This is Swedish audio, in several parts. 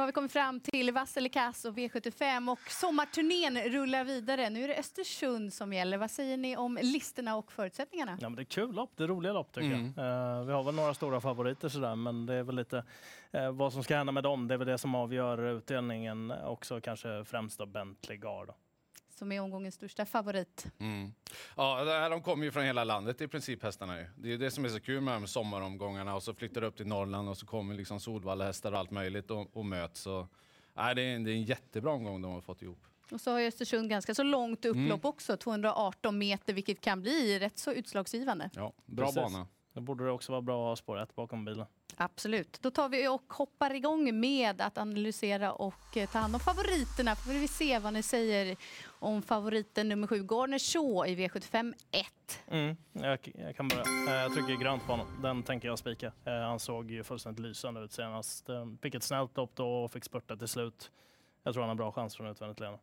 har vi kommit fram till Vasselikas och V75 och sommarturnén rullar vidare. Nu är det Östersund som gäller. Vad säger ni om listorna och förutsättningarna? Ja, men det är kul lopp, det är roliga lopp tycker Mm. jag. Eh, vi har väl några stora favoriter sådär, men det är väl lite eh, vad som ska hända med dem. Det är väl det som avgör utdelningen också, kanske främst då Bentley Gard. Som är omgångens största favorit. Mm. Ja, de kommer ju från hela landet i princip hästarna ju. Det är det som är så kul med de sommaromgångarna och så flyttar du upp till Norrland och så kommer liksom Solvalla hästar och allt möjligt och, och möts. Så, nej, det, är, en- det är en jättebra omgång de har fått ihop. Och så har Östersund ganska så långt upplopp också, 218 meter, vilket kan bli rätt så utslagsgivande. Ja, bra Precis. bana. Då borde det också vara bra att ha spår ett bakom bilen. Absolut. Då tar vi och hoppar igång med att analysera och eh, ta hand om favoriterna. Får vi se vad ni säger om favoriten nummer sju, Garner Shaw i V75 1. Mm, jag, jag kan börja. Eh, Jag trycker grönt på honom. Den tänker jag spika. Eh, Han såg ju fullständigt lysande ut senast. Eh, Fick ett snällt lopp då och fick spurta till slut. Jag tror han har bra chans från utvändigt ledande.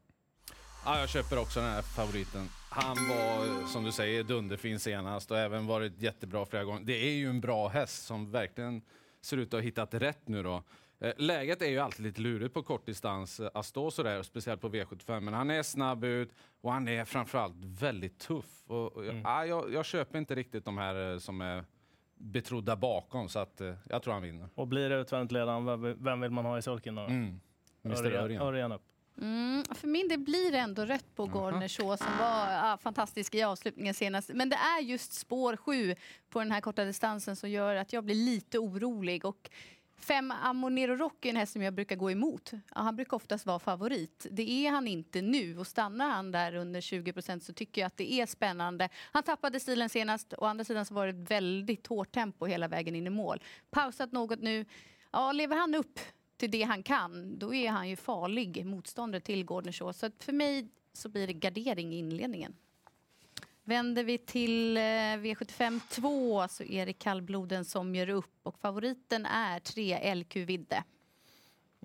Ja, jag köper också den här favoriten. Han var, som du säger, dunderfin senast och även varit jättebra flera gånger. Det är ju en bra häst som verkligen ser ut att ha hittat rätt nu då. Eh, Läget är ju alltid lite lurigt på kort distans eh, att stå sådär, speciellt på V75. Men han är snabb ut och han är framförallt väldigt tuff. Och, och, Mm. ja, jag, jag köper inte riktigt de här eh, som är betrodda bakom, så att, jag tror han vinner. Och blir det utvändigt ledande, vem- vill man ha i sulken då? Mm. Mr. Örjan- upp. Mm, för min del blir det ändå rätt på Garner Shaw som var ja, fantastisk i avslutningen senast. Men det är just spår sju på den här korta distansen som gör att jag blir lite orolig. Och Fem Amonero Rock är en häst som jag brukar gå emot. Ja, han brukar oftast vara favorit. Det är han inte nu och stannar han där under 20 så tycker jag att det är spännande. Han tappade stilen senast. Å andra sidan så var det ett väldigt hårt tempo hela vägen in i mål. Pausat något nu. Ja, lever han upp till det han kan, då är han ju farlig motståndare till Gordon Shaw. Så för mig så blir det gardering i inledningen. Vänder vi till eh, V75 2 så är det kallbloden som gör upp och favoriten är 3 LQ Vidde.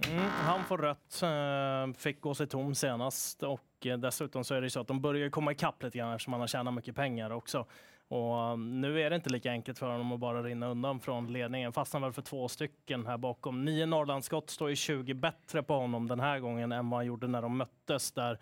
Mm, han får rött, eh, fick gå sig tom senast och eh, dessutom så är det så att de börjar komma ikapp lite grann eftersom han har tjänat mycket pengar också. Och mm, nu är det inte lika enkelt för honom att bara rinna undan från ledningen. Fastnar väl för två stycken här bakom. Nio Norrlandsskott står ju 20 bättre på honom den här gången än vad han gjorde när de möttes där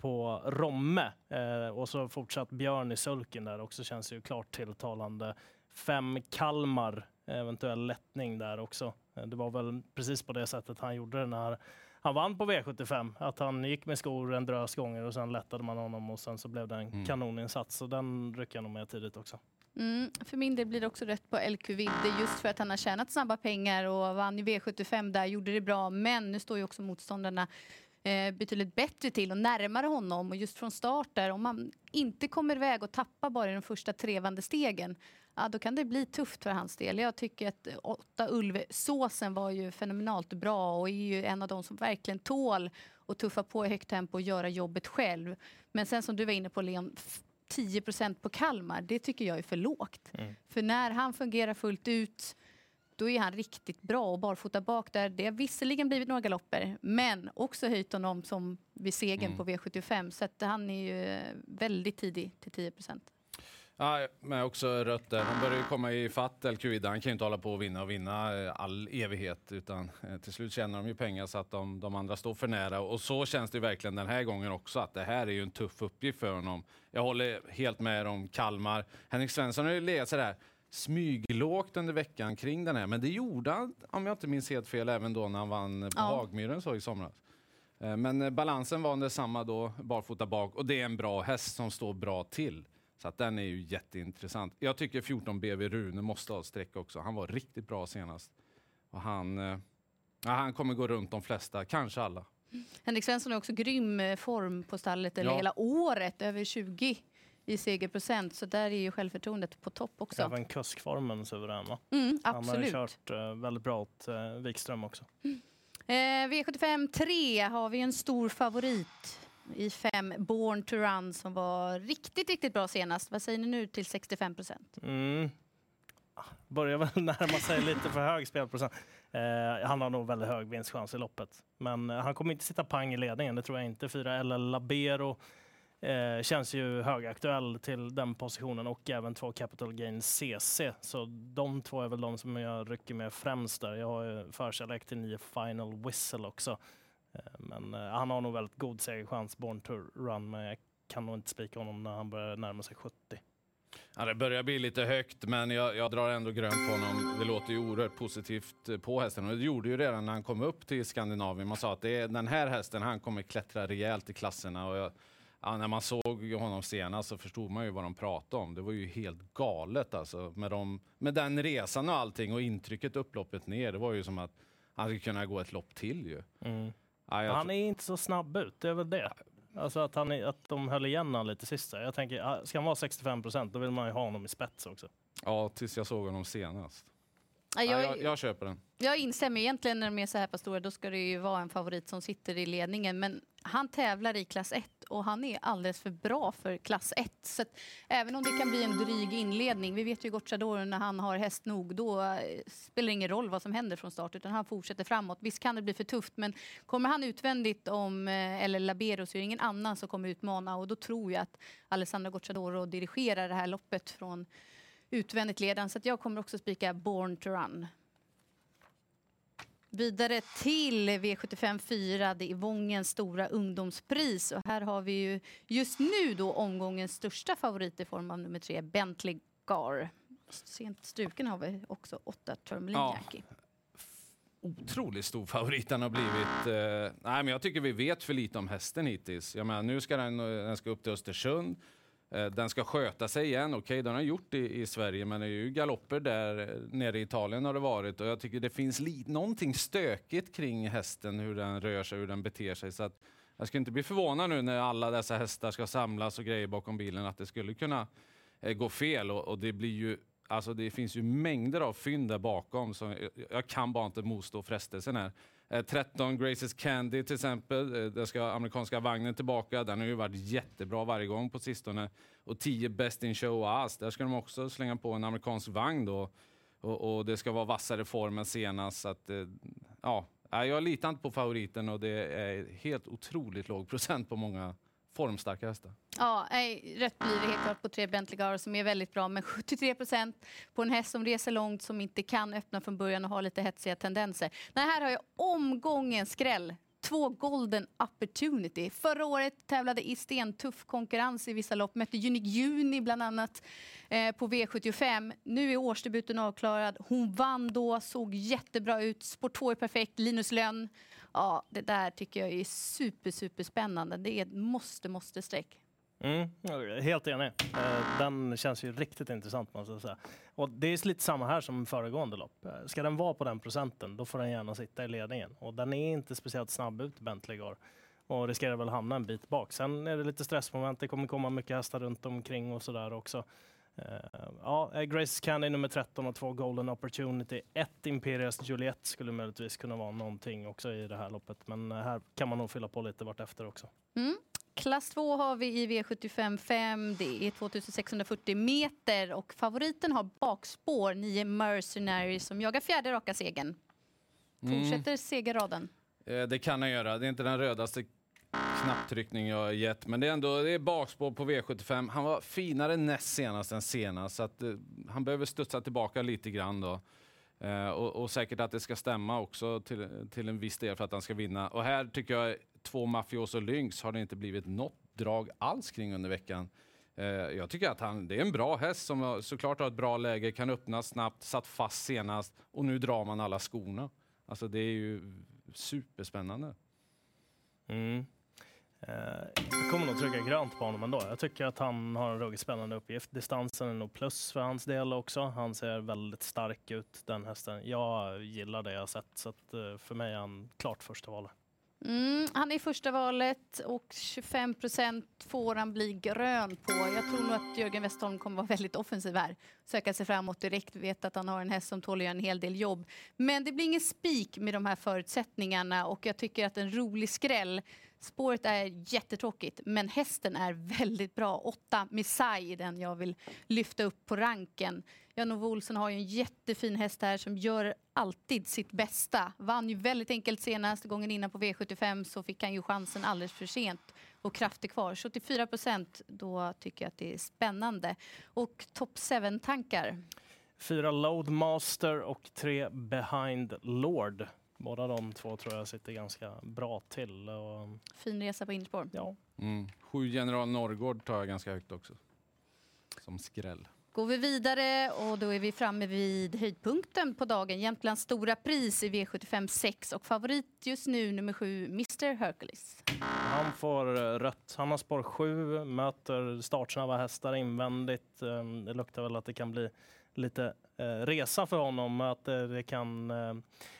på Romme. Eh, och så fortsatt Björn i sulken där också känns ju klart tilltalande. Fem Kalmar, eventuell lättning där också. Eh, Det var väl precis på det sättet han gjorde det när han vann på V75. Att han gick med skor en drös gånger och sen lättade man honom och sen så blev det en Mm. kanoninsats. Så den rycker jag nog med tidigt också. Mm, för min del blir det också rätt på LQ Vidde just för att han har tjänat snabba pengar och vann i V75 där, gjorde det bra. Men nu står ju också motståndarna eh, betydligt bättre till och närmare honom. Och just från start där, om man inte kommer iväg och tappar bara i de första trevande stegen, ja, då kan det bli tufft för hans del. Jag tycker att åtta Ulv-såsen var ju fenomenalt bra och är ju en av de som verkligen tål att tuffa på i högt tempo och göra jobbet själv. Men sen som du var inne på Leon, f- 10% på Kalmar, det tycker jag är för lågt. Mm. För när han fungerar fullt ut, då är han riktigt bra och barfota bak där. Det har visserligen blivit några galopper, men också höjt honom som vid segern Mm. på V75. Så han är ju väldigt tidig till 10% Ja, men också rött där. Han börjar ju komma i fatt Vidde. Han kan ju inte hålla på och vinna och vinna eh, all evighet. Utan eh, till slut tjänar de ju pengar så att de, de andra står för nära. Och så känns det verkligen den här gången också. Att det här är ju en tuff uppgift för honom. Jag håller helt med om Kalmar. Henrik Svensson har ju legat sådär smyglågt under veckan kring den här. Men det gjorde han, om jag inte minns helt fel, även då när han vann på Ja. Hagmyren så i somras. Eh, Men eh, balansen var detsamma då, barfota bak. Och det är en bra häst som står bra till. Så att den är ju jätteintressant. Jag tycker 14 BV Rune måste ha streck också. Han var riktigt bra senast. Och han, eh, ja, han kommer gå runt de flesta, kanske alla. Henrik Svensson har också grym form på stallet, eller Ja. hela året, över 20 i segerprocent. Så där är ju självförtroendet på topp också. Även kuskformen suverän va? Mm, Han har absolut. kört eh, väldigt bra åt eh, Wikström också. Eh, V75 3 har vi en stor favorit i fem Born to Run som var riktigt, riktigt bra senast. Vad säger ni nu till 65 procent? Mm. Börjar väl närma sig lite för hög spelprocent. Eh, han har nog väldigt hög vinstchans i loppet. Men eh, han kommer inte sitta pang i ledningen, det tror jag inte. Fyra LL Labero Eh, känns ju högaktuell till den positionen och även två Capital Gain CC. Så de två är väl de som jag rycker med främst där. Jag har ju förkärlek till nio Final Whistle också. Eh, men eh, han har nog väldigt god segerchans, Born to Run, men jag kan nog inte spika honom när han börjar närma sig 70. Ja, det börjar bli lite högt, men jag, jag drar ändå grönt på honom. Det låter ju oerhört positivt eh, på hästen och det gjorde ju redan när han kom upp till Skandinavien. Man sa att det är den här hästen, han kommer klättra rejält i klasserna. Och jag, ja, när man såg honom senast så förstod man ju vad de pratade om. Det var ju helt galet alltså med, dem, med den resan och allting och intrycket upploppet ner. Det var ju som att han skulle kunna gå ett lopp till ju. Mm. Ja, han är inte så snabb ut, det är väl det. Alltså att, han, att de höll igen honom lite sist. Jag tänker, ska han vara 65 procent, då vill man ju ha honom i spets också. Ja, tills jag såg honom senast. Ja, jag, ja, jag, jag, köper den. Jag instämmer. Egentligen när de är så här pass stora, då ska det ju vara en favorit som sitter i ledningen. Men han tävlar i klass 1 och han är alldeles för bra för klass 1. Så även om det kan bli en dryg inledning, vi vet ju Gocciadoro när han har häst nog, då eh, spelar det ingen roll vad som händer från start utan han fortsätter framåt. Visst kan det bli för tufft men kommer han utvändigt om, eh, eller Labero så är det ingen annan som kommer utmana och då tror jag att Alessandro Gocciadoro dirigerar det här loppet från utvändigt ledan. Så jag kommer också spika Born to Run. Vidare till V75 4, det är Vångens stora ungdomspris. Och här har vi ju just nu då omgångens största favorit i form av nummer tre, Bentley Gar. Sent struken har vi också åtta Tourmaline ja. Yankee. Otroligt stor favorit den har blivit. Eh, nej, men jag tycker vi vet för lite om hästen hittills. Jag menar, nu ska den, den ska upp till Östersund. Eh, den ska sköta sig igen. Okej, okay, den har gjort det i, Sverige, men det är ju galopper där eh, nere i Italien har det varit och jag tycker det finns li- någonting stökigt kring hästen, hur den rör sig, hur den beter sig. Så att jag skulle inte bli förvånad nu när alla dessa hästar ska samlas och grejer bakom bilen att det skulle kunna eh, gå fel och, och, det blir ju Alltså det finns ju mängder av fynd där bakom, så jag, jag kan bara inte motstå frestelsen här. Eh, 13 Graces Candy till exempel, eh, där ska amerikanska vagnen tillbaka. Den har ju varit jättebra varje gång på sistone. Och 10 Best in Show Us, där ska de också slänga på en amerikansk vagn då. Och, och det ska vara vassare form än senast. Så att, eh, ja, jag litar inte på favoriten och det är helt otroligt låg procent på många formstarka hästar. Ja, nej, rätt blir det helt klart på tre Bentley Gar som är väldigt bra. Men 73 procent på en häst som reser långt, som inte kan öppna från början och har lite hetsiga tendenser. Nej, här har jag omgången skräll. Två Golden Opportunity. Förra året tävlade i stentuff konkurrens i vissa lopp. Mötte Unique Juni bland annat eh, på V75. Nu är årsdebuten avklarad. Hon vann då, såg jättebra ut. Sport 2 är perfekt. Linus Lönn Ja, det där tycker jag är super, super spännande. Det är ett måste, måste streck. Mm, helt enig. Eh, den känns ju riktigt intressant måste jag säga. Och det är lite samma här som föregående lopp. Eh, ska den vara på den procenten, då får den gärna sitta i ledningen. Och den är inte speciellt snabb ut, Bentley går Och riskerar väl hamna en bit bak. Sen är det lite stressmoment. Det kommer komma mycket hästar runt omkring och sådär också. Uh, ja, Grace Candy nummer 13 och två Golden Opportunity. Ett Imperias Juliet skulle möjligtvis kunna vara någonting också i det här loppet. Men här kan man nog fylla på lite vartefter också. Mm. Klass 2 har vi i V75 5. Det är 2640 meter och favoriten har bakspår 9 Mercenary som jagar fjärde raka segern. Mm. Fortsätter mm. segerraden. Eh, det kan han göra. Det är inte den rödaste knapptryckning jag har gett. Men det är ändå det är bakspår på V75. Han var finare näst senast än senast, så att, eh, han behöver studsa tillbaka lite grann då. Eh, och, och, säkert att det ska stämma också till, till en viss del för att han ska vinna. Och här tycker jag två Mafioso Lynx har det inte blivit något drag alls kring under veckan. Eh, jag tycker att han, det är en bra häst som såklart har ett bra läge, kan öppna snabbt, satt fast senast och nu drar man alla skorna. Alltså det är ju superspännande. Mm. Jag kommer nog trycka grönt på honom ändå. Jag tycker att han har en ruggigt spännande uppgift. Distansen är nog plus för hans del också. Han ser väldigt stark ut, den hästen. Jag gillar det jag sett, så att eh, för mig är han klart första valet. Mm, han är första valet och 25 procent får han bli grön på. Jag tror nog att Jörgen Westholm kommer vara väldigt offensiv här. Söka sig framåt direkt, vet att han har en häst som tål att göra en hel del jobb. Men det blir ingen spik med de här förutsättningarna och jag tycker att en rolig skräll Spåret är jättetråkigt, men hästen är väldigt bra. Åtta Missai är den jag vill lyfta upp på ranken. Jan-Ove Olsson har ju en jättefin häst här som gör alltid sitt bästa. Vann ju väldigt enkelt senast gången innan på V75 så fick han ju chansen alldeles för sent. och krafter kvar. 74 procent, då tycker jag att det är spännande. Och top 7-tankar? Fyra Loadmaster och tre Behind Lord. Båda de två tror jag sitter ganska bra till. Och, Fin resa på innerspår. ja. Mm. Sju General Norrgård tar jag ganska högt också. Som skräll. Går vi vidare och då är vi framme vid höjdpunkten på dagen. Jämtlands stora pris i V75 6 och favorit just nu nummer sju, Mr Hercules. Han får eh, rött. Han har spår 7, möter startsnabba hästar invändigt. Eh, Det luktar väl att det kan bli lite eh, resa för honom, att eh, det kan eh,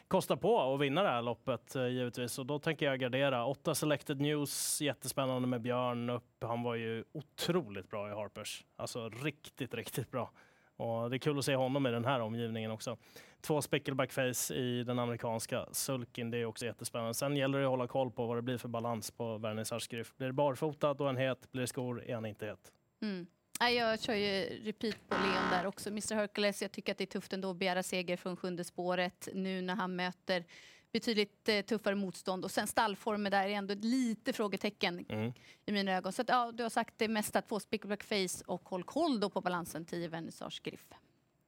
kosta på att vinna det här loppet givetvis. Och då tänker jag gardera. 8 Selected News, jättespännande med Björn upp. Han var ju otroligt bra i Harpers. Alltså riktigt, riktigt bra. Och det är kul att se honom i den här omgivningen också. Två Spickleback Face i den amerikanska sulken, det är också jättespännande. Sen gäller det att hålla koll på vad det blir för balans på Vernissage. Blir det barfota då är han het, blir det skor är han inte het. Mm. Jag kör ju repeat på Leon där också. Mr Hercules, jag tycker att det är tufft ändå att begära seger från sjunde spåret nu när han möter betydligt eh, tuffare motstånd. Och sen stallformen där är ändå lite frågetecken Mm. i mina ögon. Så att, ja, du har sagt det mesta, två Spickleback Face och håll koll då på balansen 10 Vernissage Griff.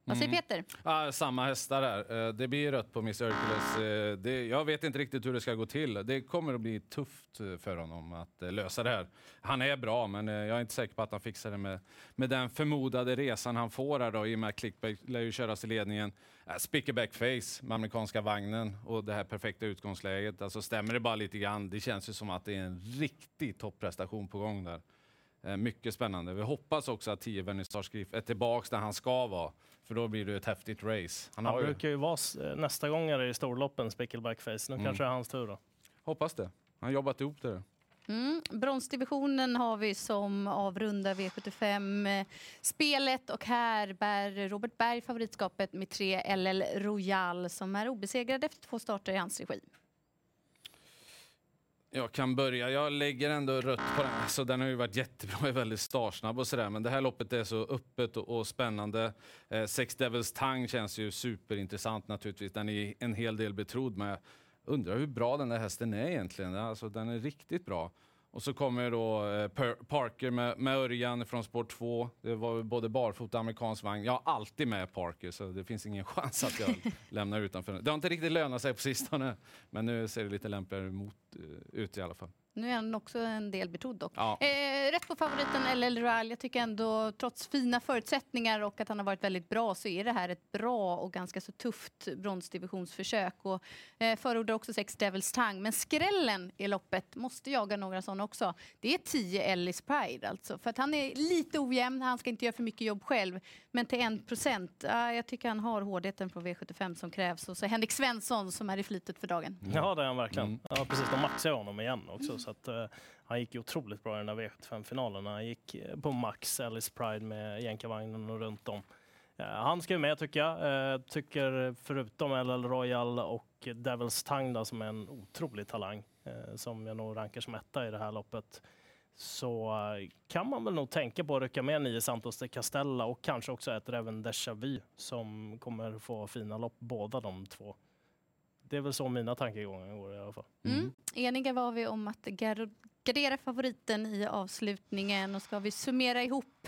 Vad säger Mm. Peter? Ah, samma hästar där. Eh, Det blir rött på Miss Hercules. Eh, Det, jag vet inte riktigt hur det ska gå till. Det kommer att bli tufft eh, för honom att eh, lösa det här. Han är bra, men eh, jag är inte säker på att han fixar det med, med den förmodade resan han får här då, i och med att Clickback lär ju köras i ledningen. Äh, Spickerback face med amerikanska vagnen och det här perfekta utgångsläget. Alltså stämmer det bara lite grann, det känns ju som att det är en riktig topprestation på gång där. Eh, Mycket spännande. Vi hoppas också att 10 Vernissage Griff är tillbaks där han ska vara. För då blir det ett häftigt race. Han Han ju, brukar ju vara eh, nästa gång är det i storloppen, Spickleback Face. Nu Mm. kanske det är hans tur då. hoppas det. Han har jobbat ihop det. där. Mm. Bronsdivisionen har vi som avrundar V75-spelet och här bär Robert Berg favoritskapet med tre LL Royal som är obesegrad efter två starter i hans regi. Jag kan börja. Jag lägger ändå rött på den. Alltså, den har ju varit jättebra är väldigt startsnabb och sådär. Men det här loppet är så öppet och, och spännande. Eh, Sex Devils Tang känns ju superintressant naturligtvis. Den är en hel del betrodd med. Undrar hur bra den där hästen är egentligen. Alltså, den är riktigt bra. Och så kommer då eh, Parker med, med Örjan från spår 2. Det var både barfota och amerikansk vagn. Jag har alltid med Parker så det finns ingen chans att jag lämnar utanför. Det har inte riktigt lönat sig på sistone. Men nu ser det lite lämpligare eh, ut i alla fall. Nu är han också en del betrodd dock. Ja. Eh, rätt på favoriten LL Royal. Jag tycker ändå, trots fina förutsättningar och att han har varit väldigt bra, så är det här ett bra och ganska så tufft bronsdivisionsförsök. Och, eh, förordar också sex Devils Tang. Men skrällen i loppet, måste jaga några sådana också. Det är 10 Ellis Pride alltså. För att han är lite ojämn, han ska inte göra för mycket jobb själv. Men till 1 procent, ja, jag tycker han har hårdheten på V75 som krävs. Och så Henrik Svensson som är i flitet för dagen. Ja, det är han verkligen. Mm. Ja, precis. De maxade honom igen också. Så att, uh, han gick ju otroligt bra i den där V75-finalen. Han gick eh, på max Alice Pride med jänkarvagnen och runt om. Eh, han ska ju med tycker jag. Eh, tycker förutom LL Royal och Devils Tang då, som är en otrolig talang som jag nog rankar som etta i det här loppet så kan man väl nog tänka på att rycka med nio Santos de Castella och kanske också ett Reven Deja Vu som kommer få fina lopp båda de två. Det är väl så mina tankegångar går i alla fall. Mm. Eniga var vi om att gar- gardera favoriten i avslutningen. Och ska vi summera ihop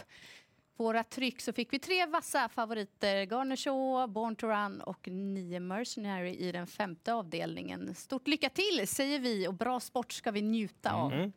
våra tryck så fick vi tre vassa favoriter. Garner Shaw, Born to Run och nio Mercenary i den femte avdelningen. Stort lycka till säger vi och bra sport ska vi njuta av. Mm.